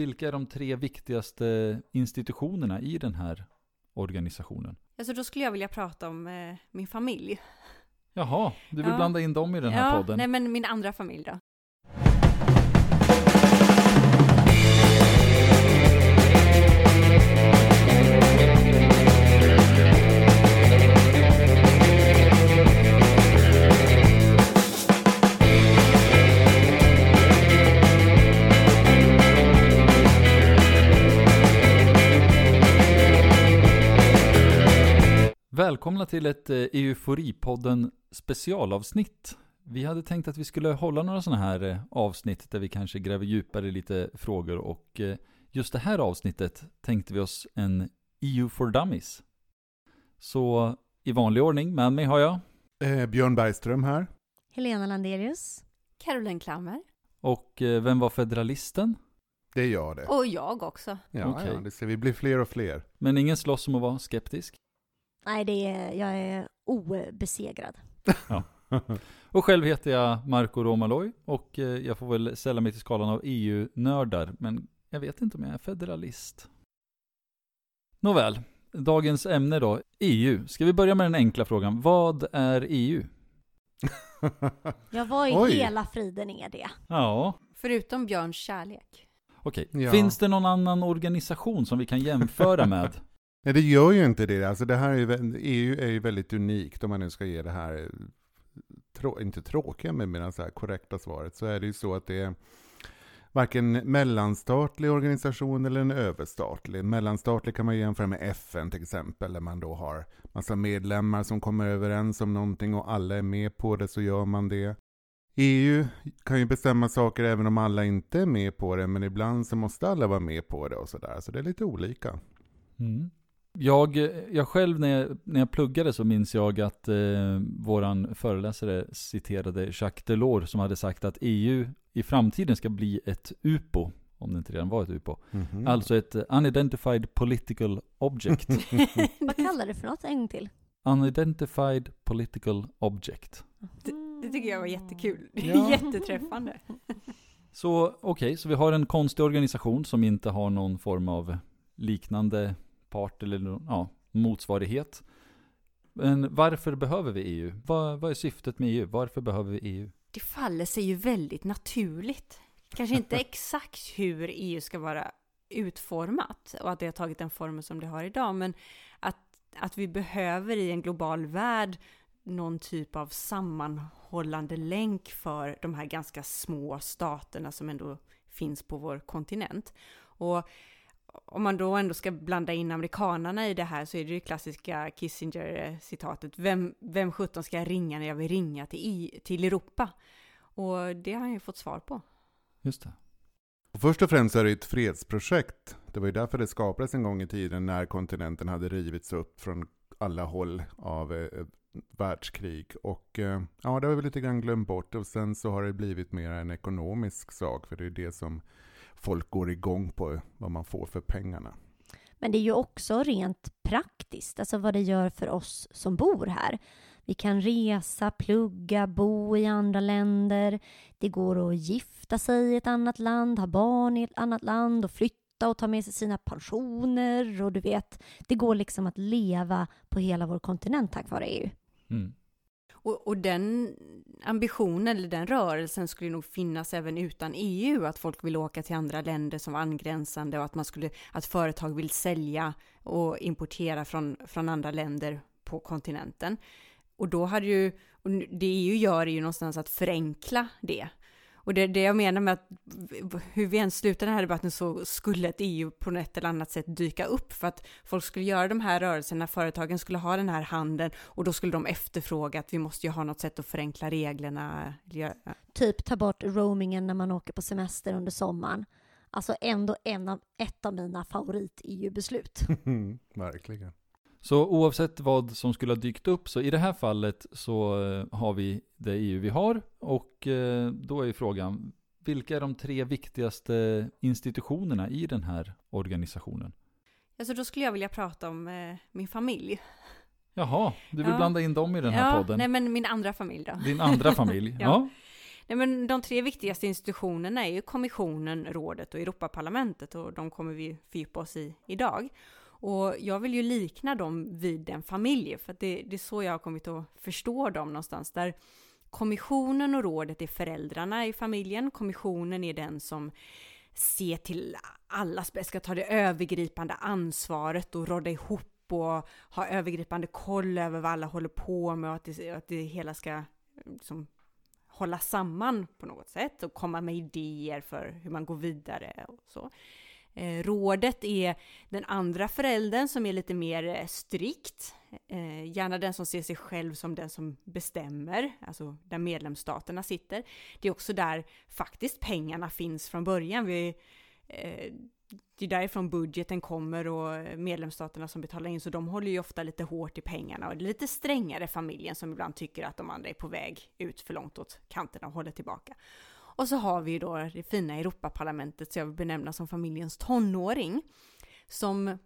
vilka är de tre viktigaste institutionerna i den här organisationen? Alltså då skulle jag vilja prata om eh, min familj. Jaha, du vill Ja. blanda in dem i den här ja, podden? nej men min andra familj då. Välkomna till ett eh, Euforipodden specialavsnitt. Vi hade tänkt att vi skulle hålla några sådana här eh, avsnitt där vi kanske gräver djupare i lite frågor och eh, just det här avsnittet tänkte vi oss en EU for Dummies. Så i vanlig ordning, med mig har jag Eh, Björn Bergström här. Helena Landelius. Caroline Klammer. och eh, vem var federalisten? Det är jag det. Och jag också. Ja, okej. ja, det ser vi blir fler och fler. Men ingen slåss om att vara skeptisk. Nej, det är, jag är obesegrad. Och själv heter jag Marco Romaloj och eh, jag får väl ställa mig till skalan av EU-nördar, men jag vet inte om jag är federalist. Nåväl, dagens ämne då, EU. Ska vi börja med den enkla frågan, vad är E EU? Jag var i Oj. hela friden är det. Ja, Förutom Björns kärlek. okej. Ja. Finns det någon annan organisation som vi kan jämföra med? Nej, det gör ju inte det. Alltså det här är ju, EU är ju väldigt unikt om man nu ska ge det här, eh, trå, inte tråkiga, men mer så här korrekta svaret, så är det ju så att det är varken mellanstatlig organisation eller en överstatlig. Mellanstatlig kan man jämföra med FN till exempel, där man då har massa medlemmar som kommer överens om någonting och alla är med på det, så gör man det. EU kan ju bestämma saker även om alla inte är med på det, men ibland så måste alla vara med på det och sådär, så det är lite olika. Mm. Jag, jag själv när jag, när jag pluggade så minns jag att eh, våran föreläsare citerade Jacques Delors som hade sagt att EU i framtiden ska bli ett UPO, om det inte redan var ett UPO. Mhm. Alltså ett Unidentified Political Object. Vad kallar du för något? En gång till. Unidentified Political Object. Det, det tycker jag var jättekul. Ja. Jätteträffande. Så okej, så vi har en konstig organisation som inte har någon form av liknande part eller ja, motsvarighet. Men varför behöver vi EU? Vad, vad är syftet med EU? Varför behöver vi EU? Det faller sig ju väldigt naturligt. Kanske inte exakt hur EU ska vara utformat och att det har tagit den formen som det har idag, men att, att vi behöver i en global värld någon typ av sammanhållande länk för de här ganska små staterna som ändå finns på vår kontinent. Och om man då ändå ska blanda in amerikanarna i det här så är det ju klassiska Kissinger-citatet, vem, vem sjutton ska jag ringa när jag vill ringa till, I, till Europa? Och det har han ju fått svar på. Just det. Och Först och främst är det ett fredsprojekt. Det var ju därför det skapades en gång i tiden när kontinenten hade rivits upp från alla håll av eh, världskrig. Och eh, ja, det har vi lite grann glömt bort. Och sen så har det blivit mer en ekonomisk sak, för det är det som folk går igång på, vad man får för pengarna. Men det är ju också rent praktiskt, alltså vad det gör för oss som bor här. Vi kan resa, plugga, bo i andra länder. Det går att gifta sig i ett annat land, ha barn i ett annat land och flytta och ta med sig sina pensioner. Och du vet, det går liksom att leva på hela vår kontinent tack vare EU. Mm. Och, och den ambitionen eller den rörelsen skulle nog finnas även utan EU, att folk vill åka till andra länder som var angränsande och att man skulle, att företag vill sälja och importera från, från andra länder på kontinenten. Och då hade ju, och det EU gör är ju någonstans att förenkla det. Och det är det jag menar med att hur vi än slutar den här debatten så skulle ett EU på ett eller annat sätt dyka upp för att folk skulle göra de här rörelserna, företagen skulle ha den här handeln och då skulle de efterfråga att vi måste ju ha något sätt att förenkla reglerna. Typ ta bort roamingen när man åker på semester under sommaren. Alltså ändå en av, ett av mina favorit-EU-beslut. Verkligen. Så oavsett vad som skulle ha dykt upp, så i det här fallet så eh, har vi det EU vi har. Och eh, då är ju frågan, vilka är de tre viktigaste institutionerna i den här organisationen? Alltså då skulle jag vilja prata om eh, min familj. Jaha, du vill Ja. blanda in dem i den här ja, podden? Nej men min andra familj då. Din andra familj? Ja. ja. Nej, men de tre viktigaste institutionerna är ju kommissionen, rådet och Europaparlamentet och de kommer vi fördjupa oss i idag. Och jag vill ju likna dem vid en familj, för det, det är så jag har kommit att förstå dem någonstans. Där kommissionen och rådet är föräldrarna i familjen. Kommissionen är den som ser till allas bästa, ska ta det övergripande ansvaret och råda ihop och ha övergripande koll över vad alla håller på med och att det, att det hela ska liksom, hålla samman på något sätt och komma med idéer för hur man går vidare och så. Eh, rådet är den andra föräldern som är lite mer eh, strikt, eh, gärna den som ser sig själv som den som bestämmer, alltså där medlemsstaterna sitter. Det är också där faktiskt pengarna finns från början. Vi, eh, det är därifrån budgeten kommer och medlemsstaterna som betalar in, så de håller ju ofta lite hårt i pengarna och det är lite strängare familjen som ibland tycker att de andra är på väg ut för långt åt kanterna och håller tillbaka. Och så har vi ju då det fina Europaparlamentet, som jag vill benämna som familjens tonåring, som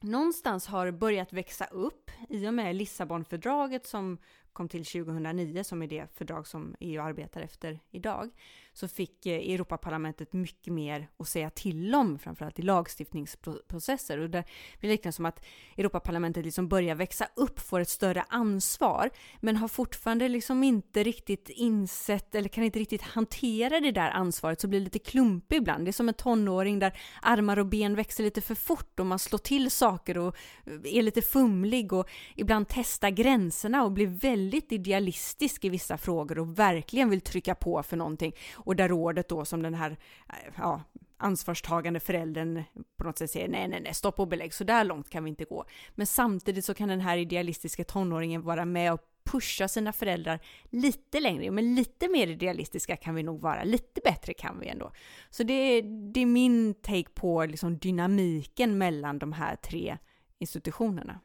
någonstans har börjat växa upp i och med Lissabonfördraget som kom till 2009, som är det fördrag som EU arbetar efter idag så fick eh, Europaparlamentet mycket mer att säga till om, framförallt i lagstiftningsprocesser. Och det blir liknande som att Europaparlamentet liksom börjar växa upp, får ett större ansvar, men har fortfarande liksom inte riktigt insett, eller kan inte riktigt hantera det där ansvaret, så blir det lite klumpig ibland. Det är som en tonåring där armar och ben växer lite för fort och man slår till saker och eh, är lite fumlig och ibland testar gränserna och blir väldigt idealistisk i vissa frågor och verkligen vill trycka på för någonting och där rådet då som den här eh, ja, ansvarstagande föräldern på något sätt säger nej, nej, nej, stopp och belägg, så där långt kan vi inte gå. Men samtidigt så kan den här idealistiska tonåringen vara med och pusha sina föräldrar lite längre, men lite mer idealistiska kan vi nog vara, lite bättre kan vi ändå. Så det är, det är min take på liksom dynamiken mellan de här tre institutionerna.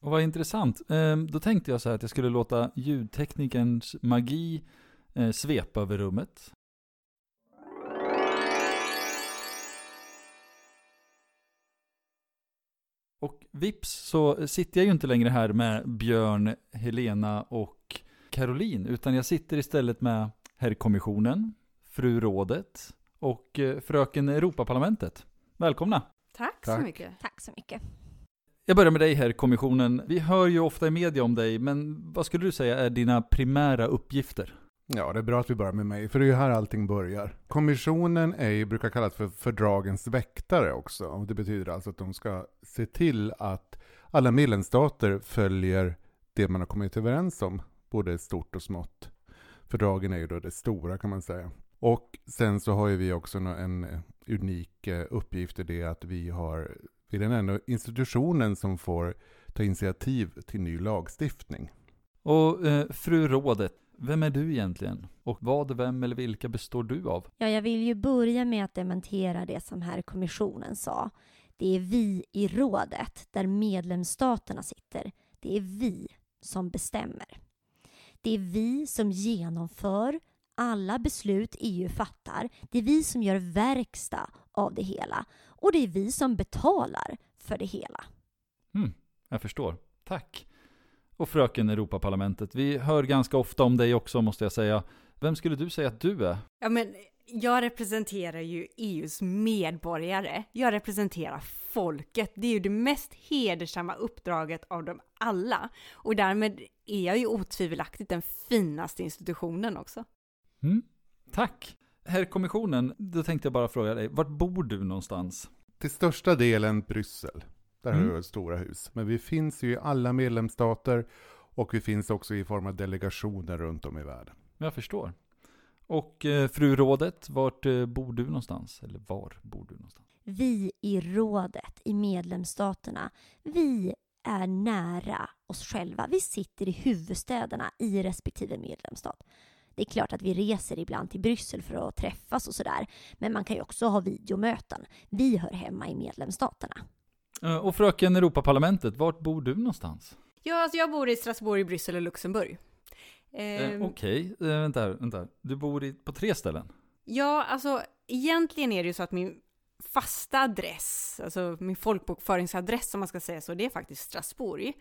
Och vad intressant. Ehm, då tänkte jag så här att jag skulle låta ljudteknikerns magi eh, svepa över rummet. Och vips så sitter jag ju inte längre här med Björn, Helena och Caroline, utan jag sitter istället med Herrkommissionen, Fru Rådet och eh, Fröken Europaparlamentet. Välkomna! Tack, Tack. så mycket! Tack så mycket! Jag börjar med dig Herrkommissionen. Vi hör ju ofta i media om dig, men vad skulle du säga är dina primära uppgifter? Ja, det är bra att vi börjar med mig, för det är ju här allting börjar. Kommissionen är ju, brukar kallas för fördragens väktare också. Och det betyder alltså att de ska se till att alla medlemsstater följer det man har kommit överens om, både stort och smått. Fördragen är ju då det stora kan man säga. Och sen så har ju vi också en unik eh, uppgift i det att vi har, vi är den enda institutionen som får ta initiativ till ny lagstiftning. Och eh, fru rådet, vem är du egentligen? Och vad, vem eller vilka består du av? Ja, jag vill ju börja med att dementera det som här kommissionen sa. Det är vi i rådet, där medlemsstaterna sitter. Det är vi som bestämmer. Det är vi som genomför alla beslut EU fattar. Det är vi som gör verkstad av det hela. Och det är vi som betalar för det hela. Mm, jag förstår. Tack och fröken Europaparlamentet. Vi hör ganska ofta om dig också måste jag säga. Vem skulle du säga att du är? Ja, men jag representerar ju EUs medborgare. Jag representerar folket. Det är ju det mest hedersamma uppdraget av dem alla. Och därmed är jag ju otvivelaktigt den finaste institutionen också. Mm, tack! Herr kommissionen, då tänkte jag bara fråga dig, vart bor du någonstans? Till största delen Bryssel. Där mm. har vi stora hus. Men vi finns ju i alla medlemsstater och vi finns också i form av delegationer runt om i världen. Jag förstår. Och eh, fru rådet, vart eh, bor du någonstans? Eller var bor du någonstans? Vi i rådet, i medlemsstaterna, vi är nära oss själva. Vi sitter i huvudstäderna i respektive medlemsstat. Det är klart att vi reser ibland till Bryssel för att träffas och sådär. Men man kan ju också ha videomöten. Vi hör hemma i medlemsstaterna. Eh, och fröken Europaparlamentet, vart bor du någonstans? Ja, alltså jag bor i Strasbourg, Bryssel och Luxemburg. Eh, ehm. Okej, okay. eh, vänta, vänta. Du bor i, på tre ställen? Ja, alltså egentligen är det ju så att min fasta adress, alltså min folkbokföringsadress om man ska säga så, det är faktiskt Strasbourg.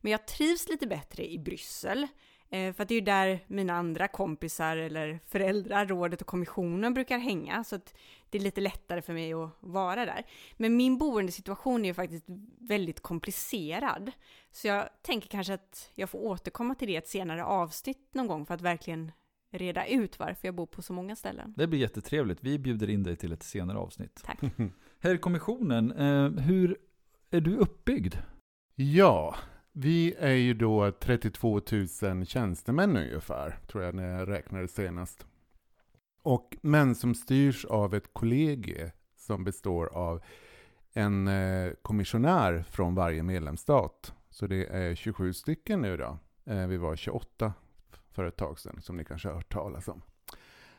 Men jag trivs lite bättre i Bryssel. Eh, för att det är ju där mina andra kompisar eller föräldrar, rådet och kommissionen brukar hänga, så att det är lite lättare för mig att vara där. Men min boendesituation är ju faktiskt väldigt komplicerad. Så jag tänker kanske att jag får återkomma till det i ett senare avsnitt någon gång för att verkligen reda ut varför jag bor på så många ställen. Det blir jättetrevligt. Vi bjuder in dig till ett senare avsnitt. Tack. Herr kommissionen, eh, hur är du uppbyggd? Ja, vi är ju då 32 000 tjänstemän ungefär, tror jag när jag räknade senast. Och, men som styrs av ett kollegie som består av en eh, kommissionär från varje medlemsstat. Så det är 27 stycken nu då. Eh, vi var 28 för ett tag sedan, som ni kanske har hört talas om.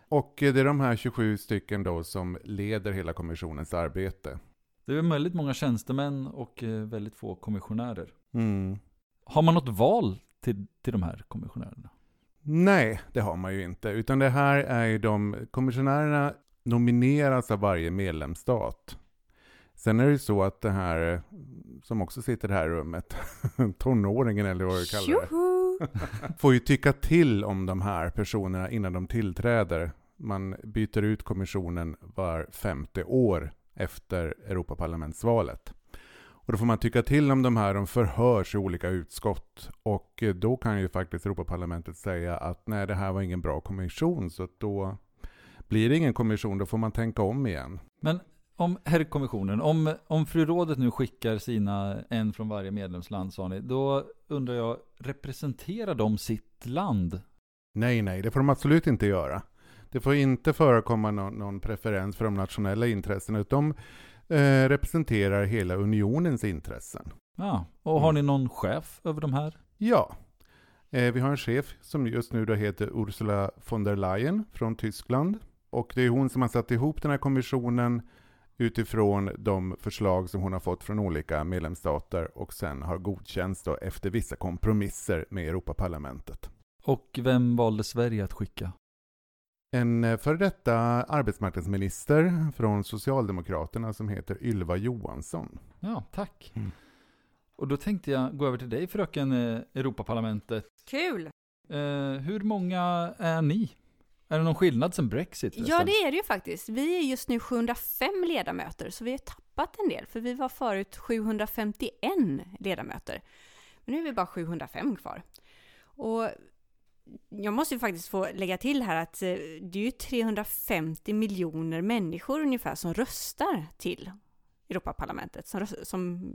Och eh, det är de här 27 stycken då som leder hela kommissionens arbete. Det är väldigt många tjänstemän och väldigt få kommissionärer. Mm. Har man något val till, till de här kommissionärerna? Nej, det har man ju inte. Utan det här är ju de, kommissionärerna nomineras av varje medlemsstat. Sen är det ju så att det här, som också sitter i det här rummet, tonåringen eller vad du kallar det, får ju tycka till om de här personerna innan de tillträder. Man byter ut kommissionen var femte år efter Europaparlamentsvalet. Och då får man tycka till om de här, de förhörs i olika utskott. Och eh, då kan ju faktiskt Europaparlamentet säga att nej, det här var ingen bra kommission, så då blir det ingen kommission, då får man tänka om igen. Men om herrkommissionen, om, om fru rådet nu skickar sina, en från varje medlemsland sa ni, då undrar jag, representerar de sitt land? Nej, nej, det får de absolut inte göra. Det får inte förekomma någon, någon preferens för de nationella intressena, utan eh, representerar hela unionens intressen. Ja, och har ni någon chef över de här? Ja, eh, vi har en chef som just nu då heter Ursula von der Leyen från Tyskland. Och det är hon som har satt ihop den här kommissionen utifrån de förslag som hon har fått från olika medlemsstater och sen har godkänts efter vissa kompromisser med Europaparlamentet. Och vem valde Sverige att skicka? En eh, före detta arbetsmarknadsminister från Socialdemokraterna som heter Ylva Johansson. Ja, tack. Mm. Och då tänkte jag gå över till dig fröken eh, Europaparlamentet. Kul! Eh, hur många är ni? Är det någon skillnad sen Brexit? Ja, det är det ju faktiskt. Vi är just nu 705 ledamöter, så vi har tappat en del, för vi var förut 751 ledamöter. Men nu är vi bara 705 kvar. Och jag måste ju faktiskt få lägga till här att eh, det är ju 350 miljoner människor ungefär som röstar till Europaparlamentet, som, som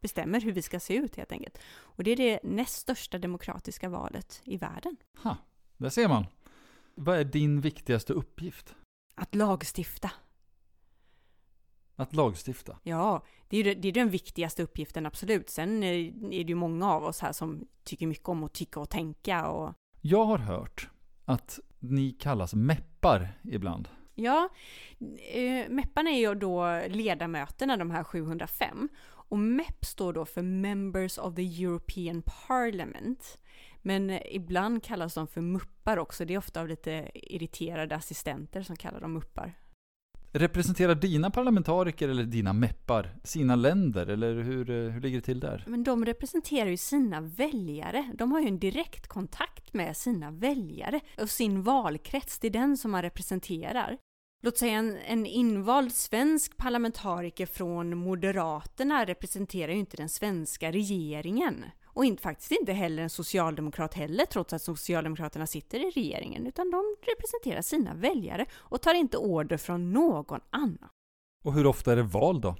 bestämmer hur vi ska se ut helt enkelt. Och det är det näst största demokratiska valet i världen. Ha, där ser man. Vad är din viktigaste uppgift? Att lagstifta. Att lagstifta. Ja, det är, det är den viktigaste uppgiften absolut. Sen är är det ju många av oss här som tycker mycket om att tycka och tänka och Jag har hört att ni kallas meppar ibland. ja, eh, MEParna är ju då ledamöterna, de här 705. Och MEP står då för Members of the European Parliament. Men eh, ibland kallas de för muppar också. Det är ofta av lite irriterade assistenter som kallar dem muppar. Representerar dina parlamentariker eller dina meppar sina länder? Eller hur, eh, hur ligger det till där? Men de representerar ju sina väljare. De har ju en direkt kontakt med sina väljare och sin valkrets. Det är den som man representerar. Låt säga en, en invald svensk parlamentariker från Moderaterna representerar ju inte den svenska regeringen. Och inte, faktiskt inte heller en socialdemokrat heller, trots att Socialdemokraterna sitter i regeringen. Utan de representerar sina väljare och tar inte order från någon annan. Och hur ofta är det val då?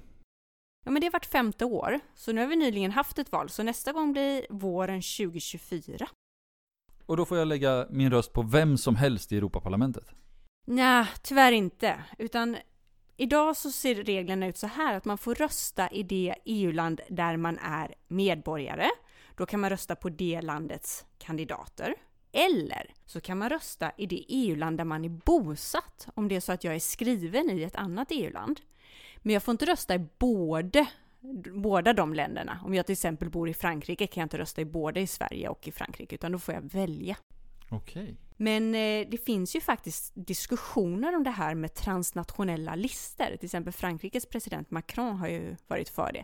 Ja, men det har varit femte år, så nu har vi nyligen haft ett val, så nästa gång blir våren 2024. Och då får jag lägga min röst på vem som helst i Europaparlamentet. Nej, tyvärr inte. Utan idag så ser reglerna ut så här att man får rösta i det EU-land där man är medborgare. Då kan man rösta på det landets kandidater. Eller så kan man rösta i det EU-land där man är bosatt, om det är så att jag är skriven i ett annat EU-land. Men jag får inte rösta i både, båda de länderna. Om jag till exempel bor i Frankrike kan jag inte rösta i både i Sverige och i Frankrike, utan då får jag välja. Okej. Men eh, det finns ju faktiskt diskussioner om det här med transnationella listor. Till exempel Frankrikes president Macron har ju varit för det.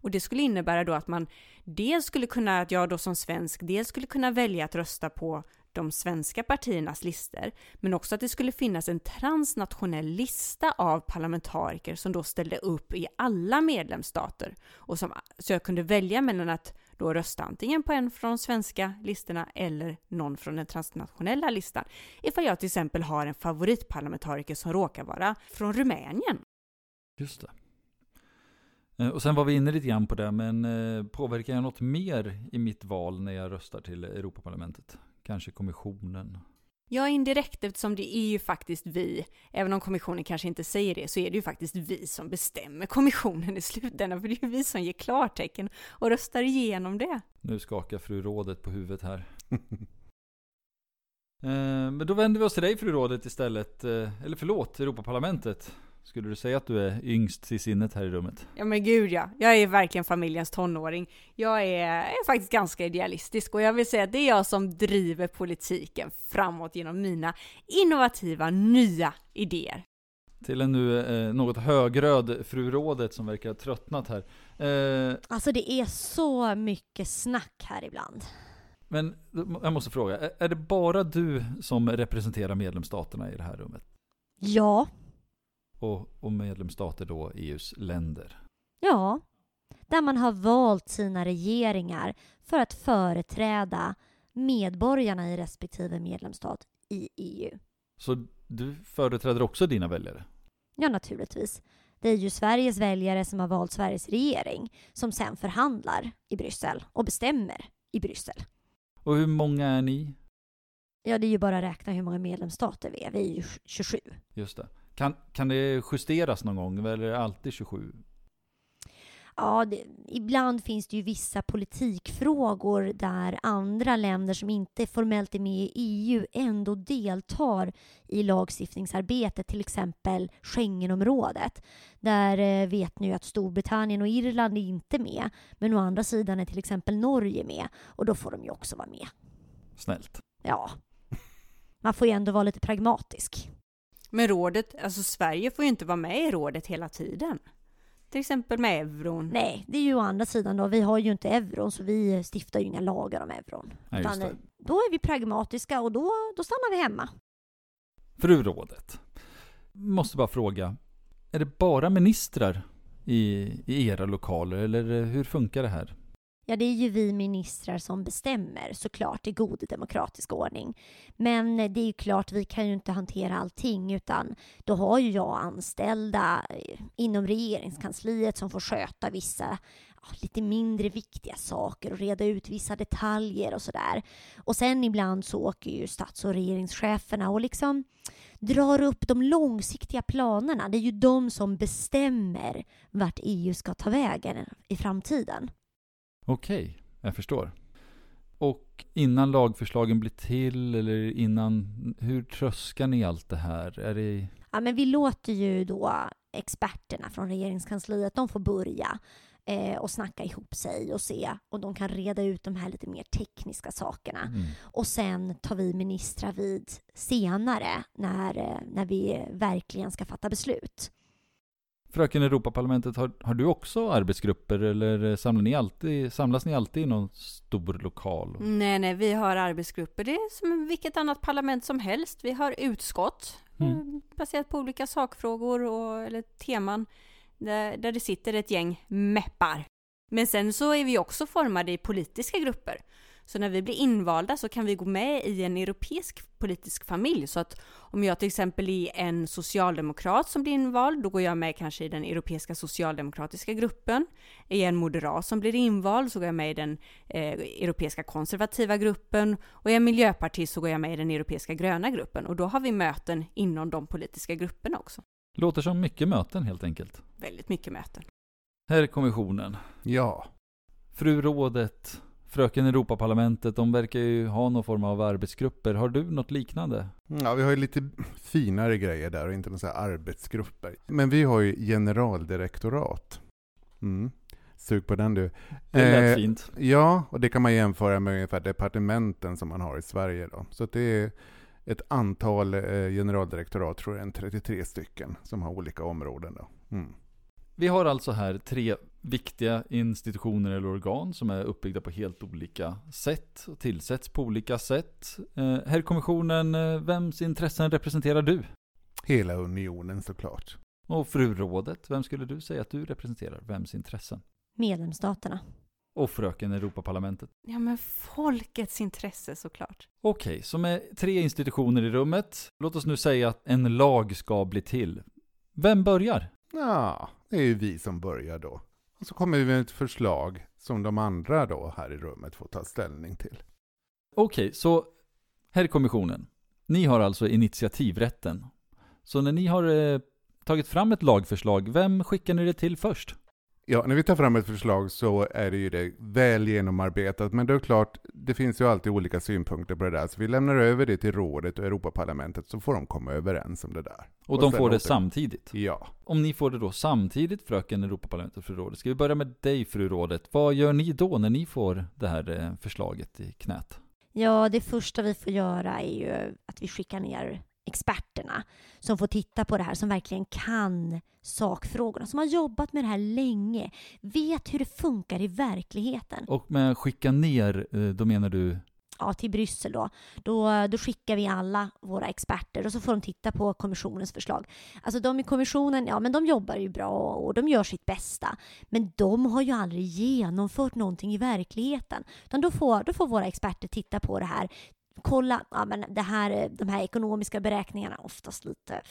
Och det skulle innebära då att man dels skulle kunna, att jag då som svensk, dels skulle kunna välja att rösta på de svenska partiernas listor, men också att det skulle finnas en transnationell lista av parlamentariker som då ställde upp i alla medlemsstater. Och som, så jag kunde välja mellan att då rösta antingen på en från de svenska listorna eller någon från den transnationella listan. Ifall jag till exempel har en favoritparlamentariker som råkar vara från Rumänien. Just det. Eh, Och sen var vi inne lite grann på det, men eh, påverkar jag något mer i mitt val när jag röstar till Europaparlamentet? Kanske kommissionen? Ja, indirekt eftersom det är ju faktiskt vi, även om kommissionen kanske inte säger det, så är det ju faktiskt vi som bestämmer kommissionen i slutändan, för det är ju vi som ger klartecken och röstar igenom det. Nu skakar fru rådet på huvudet här. Eh, Men då vänder vi oss till dig fru rådet istället. Eh, Eller förlåt, Europaparlamentet. Skulle du säga att du är yngst till sinnet här i rummet? Ja men gud ja, jag är verkligen familjens tonåring. Jag är, är faktiskt ganska idealistisk och jag vill säga att det är jag som driver politiken framåt genom mina innovativa nya idéer. Till en nu eh, något högröd fru rådet som verkar ha tröttnat här. Eh, Alltså det är så mycket snack här ibland. Men jag måste fråga, är- är det bara du som representerar medlemsstaterna i det här rummet? Ja, Och, och medlemsstater då EUs länder? ja. Där man har valt sina regeringar för att företräda medborgarna i respektive medlemsstat i EU. Så du företräder också dina väljare? Ja, naturligtvis. Det är ju Sveriges väljare som har valt Sveriges regering som sen förhandlar i Bryssel och bestämmer i Bryssel. Och hur många är ni? Ja, det är ju bara att räkna hur många medlemsstater vi är. Vi är ju 27. Just det. Kan, kan det justeras någon gång? Eller är det alltid 27? Ja, det, ibland finns det ju vissa politikfrågor där andra länder som inte formellt är med i EU ändå deltar i lagstiftningsarbetet, till exempel Schengenområdet. Där eh, vet ni ju att Storbritannien och Irland är inte med, men å andra sidan är till exempel Norge med och då får de ju också vara med. Snällt. Ja, man får ju ändå vara lite pragmatisk. Men rådet, alltså Sverige får ju inte vara med i rådet hela tiden. Till exempel med euron. Nej, det är ju å andra sidan då, vi har ju inte euron så vi stiftar ju inga lagar om euron. Just Utan, eh, då är vi pragmatiska och då, då stannar vi hemma. Fru rådet. Måste bara fråga. Är det bara ministrar i, i era lokaler? Eller eh, hur funkar det här? Ja, det är ju vi ministrar som bestämmer såklart i god demokratisk ordning. Men det är ju klart, vi kan ju inte hantera allting utan då har ju jag anställda eh, inom regeringskansliet som får sköta vissa ja, lite mindre viktiga saker och reda ut vissa detaljer och sådär. Och sen ibland så åker ju stats och regeringscheferna och liksom drar upp de långsiktiga planerna. Det är ju de som bestämmer vart EU ska ta vägen i framtiden. Okej, jag förstår. Och innan lagförslagen blir till, eller innan, hur tröskar ni allt det här? Är det... Ja, men vi låter ju då experterna från regeringskansliet, de får börja eh, och snacka ihop sig och se om de kan reda ut de här lite mer tekniska sakerna. Mm. Och sen tar vi ministrar vid senare när, eh, när vi verkligen ska fatta beslut. Fröken Europaparlamentet, har, har du också arbetsgrupper eller samlar ni alltid, samlas ni alltid i någon stor lokal? Nej, nej, vi har arbetsgrupper. Det är som vilket annat parlament som helst. Vi har utskott Mm. eh, baserat på olika sakfrågor och, eller teman där, där det sitter ett gäng meppar. Men sen så är vi också formade i politiska grupper. Så när vi blir invalda så kan vi gå med i en europeisk politisk familj. Så att om jag till exempel är en socialdemokrat som blir invald, då går jag med kanske i den europeiska socialdemokratiska gruppen. Är jag en moderat som blir invald så går jag med i den eh, europeiska konservativa gruppen. Och är jag miljöpartist så går jag med i den europeiska gröna gruppen. Och då har vi möten inom de politiska grupperna också. Låter som mycket möten helt enkelt. Väldigt mycket möten. Här är kommissionen. Ja. Fru rådet, fröken Europaparlamentet, de verkar ju ha någon form av arbetsgrupper. Har du något liknande? ja, vi har ju lite finare grejer där och inte några arbetsgrupper. Men vi har ju generaldirektorat. Mm. Sug på den du. Det lät Eh, fint. Ja, och det kan man jämföra med ungefär departementen som man har i Sverige. Då. Så det är ett antal eh, generaldirektorat, tror jag, en 33 stycken, som har olika områden. Då. Mm. Vi har alltså här tre viktiga institutioner eller organ som är uppbyggda på helt olika sätt och tillsätts på olika sätt. Eh, Herr kommissionen, eh, vems intressen representerar du? Hela unionen såklart. Och fru rådet, vem skulle du säga att du representerar? Vems intressen? Medlemsstaterna. Och fröken Europaparlamentet. Ja, men folkets intresse såklart. Okej, så med tre institutioner i rummet, låt oss nu säga att en lag ska bli till. Vem börjar? Ja, det är ju vi som börjar då. Och så kommer vi med ett förslag som de andra då här i rummet får ta ställning till. Okej, så här är kommissionen, ni har alltså initiativrätten. Så när ni har eh, tagit fram ett lagförslag, vem skickar ni det till först? Ja, när vi tar fram ett förslag så är det ju det väl genomarbetat, men det är klart, det finns ju alltid olika synpunkter på det där, så vi lämnar över det till rådet och Europaparlamentet så får de komma överens om det där. Och, Och de får det åter- samtidigt. Ja, Om ni får det då samtidigt, fröken Europaparlamentet och fru rådet. Ska vi börja med dig, fru rådet. Vad gör ni då när ni får det här eh, förslaget i knät? Ja, det första vi får göra är ju att vi skickar ner experterna som får titta på det här, som verkligen kan sakfrågorna, som har jobbat med det här länge, vet hur det funkar i verkligheten. Och med skicka ner, eh, då menar du? Ja, till Bryssel då. då. Då skickar vi alla våra experter och så får de titta på kommissionens förslag. Alltså de i kommissionen, ja men de jobbar ju bra och de gör sitt bästa. Men de har ju aldrig genomfört någonting i verkligheten. Utan då får, då får våra experter titta på det här, kolla, ja men det här, de här ekonomiska beräkningarna är oftast lite,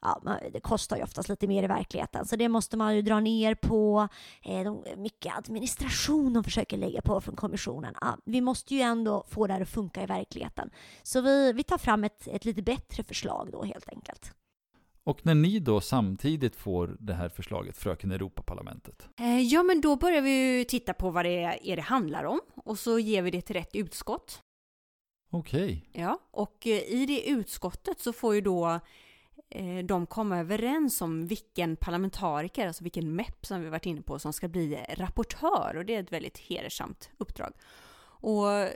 ja det kostar ju oftast lite mer i verkligheten. Så det måste man ju dra ner på. Eh, de, mycket administration de försöker lägga på från kommissionen. Ja, vi måste ju ändå få det här att funka i verkligheten. Så vi, vi tar fram ett, ett lite bättre förslag då helt enkelt. Och när ni då samtidigt får det här förslaget, fröken Europaparlamentet. Eh, ja, men då börjar vi ju titta på vad det är det handlar om och så ger vi det till rätt utskott. Okej. Ja, och eh, i det utskottet så får ju då eh, de komma överens om vilken parlamentariker, alltså vilken MEP som vi varit inne på, som ska bli rapportör och det är ett väldigt hedersamt uppdrag. Och eh,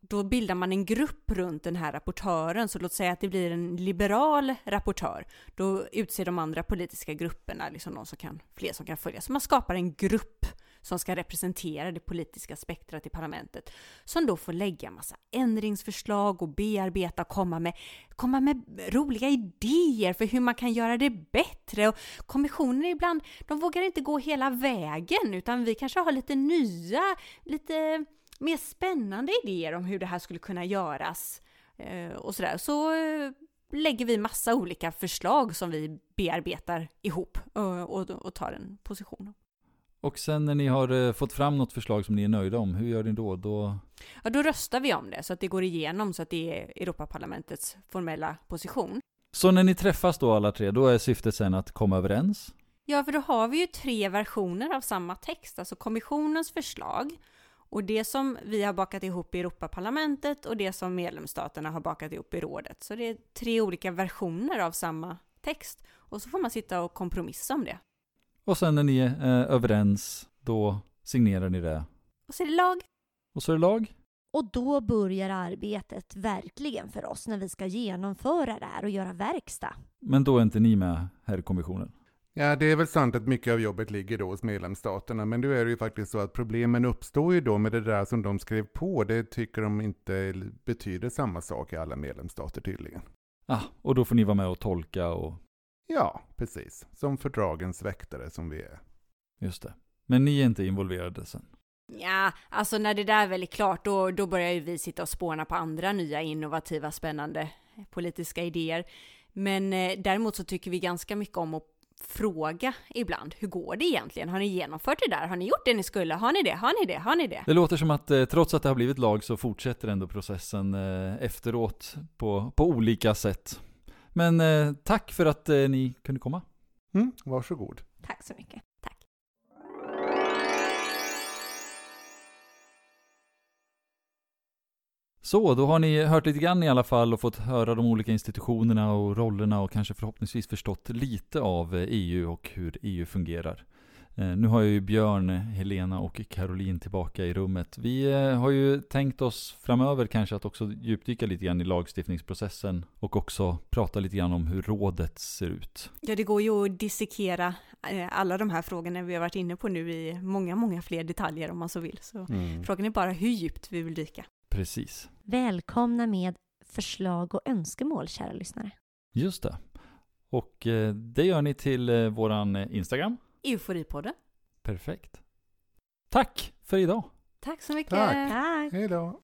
då bildar man en grupp runt den här rapportören, så låt säga att det blir en liberal rapportör. Då utser de andra politiska grupperna, liksom någon som kan, fler som kan följa. Så man skapar en grupp som ska representera det politiska spektrat i parlamentet, som då får lägga massa ändringsförslag och bearbeta och komma med, komma med roliga idéer för hur man kan göra det bättre. Och kommissionen ibland, de vågar inte gå hela vägen, utan vi kanske har lite nya, lite mer spännande idéer om hur det här skulle kunna göras eh, och sådär. Så eh, lägger vi massa olika förslag som vi bearbetar ihop eh, och, och tar en position. Och sen när ni har eh, fått fram något förslag som ni är nöjda om, hur gör ni då? Då Ja, då röstar vi om det så att det går igenom så att det är Europaparlamentets formella position. Så när ni träffas då alla tre, då är syftet sen att komma överens? Ja, för då har vi ju tre versioner av samma text, alltså kommissionens förslag och det som vi har bakat ihop i Europaparlamentet och det som medlemsstaterna har bakat ihop i rådet. Så det är tre olika versioner av samma text och så får man sitta och kompromissa om det. Och sen när ni är eh, överens, då signerar ni det. Och så är det lag. Och så är det lag? Och då börjar arbetet verkligen för oss när vi ska genomföra det här och göra verkstad. Men då är inte ni med, herr kommissionen? Ja, det är väl sant att mycket av jobbet ligger då hos medlemsstaterna, men nu är det ju faktiskt så att problemen uppstår ju då med det där som de skrev på. Det tycker de inte betyder samma sak i alla medlemsstater tydligen. Ah, och då får ni vara med och tolka och Ja, precis. Som fördragens väktare som vi är. just det. Men ni är inte involverade sen? Ja, alltså när det där väl är klart, då, då börjar ju vi sitta och spåna på andra nya innovativa, spännande politiska idéer. Men eh, däremot så tycker vi ganska mycket om att fråga ibland, hur går det egentligen? Har ni genomfört det där? Har ni gjort det ni skulle? Har ni det? Har ni det? Har ni det? Det låter som att eh, trots att det har blivit lag så fortsätter ändå processen eh, efteråt på, på olika sätt. Men eh, tack för att eh, ni kunde komma. Mm, varsågod. Tack så mycket. Tack. Så, då har ni hört lite grann i alla fall och fått höra de olika institutionerna och rollerna och kanske förhoppningsvis förstått lite av eh, EU och hur EU fungerar. Eh, Nu har jag ju Björn, Helena och Caroline tillbaka i rummet. Vi eh, har ju tänkt oss framöver kanske att också djupdyka lite grann i lagstiftningsprocessen och också prata lite grann om hur rådet ser ut. Ja, det går ju att dissekera eh, alla de här frågorna vi har varit inne på nu i många, många fler detaljer om man så vill. Så Mm. frågan är bara hur djupt vi vill dyka. Precis. Välkomna med förslag och önskemål, kära lyssnare. Just det. Och det gör ni till våran Instagram. Euforipodden. Perfekt. Tack för idag! Tack så mycket! Tack. Tack! Hej då.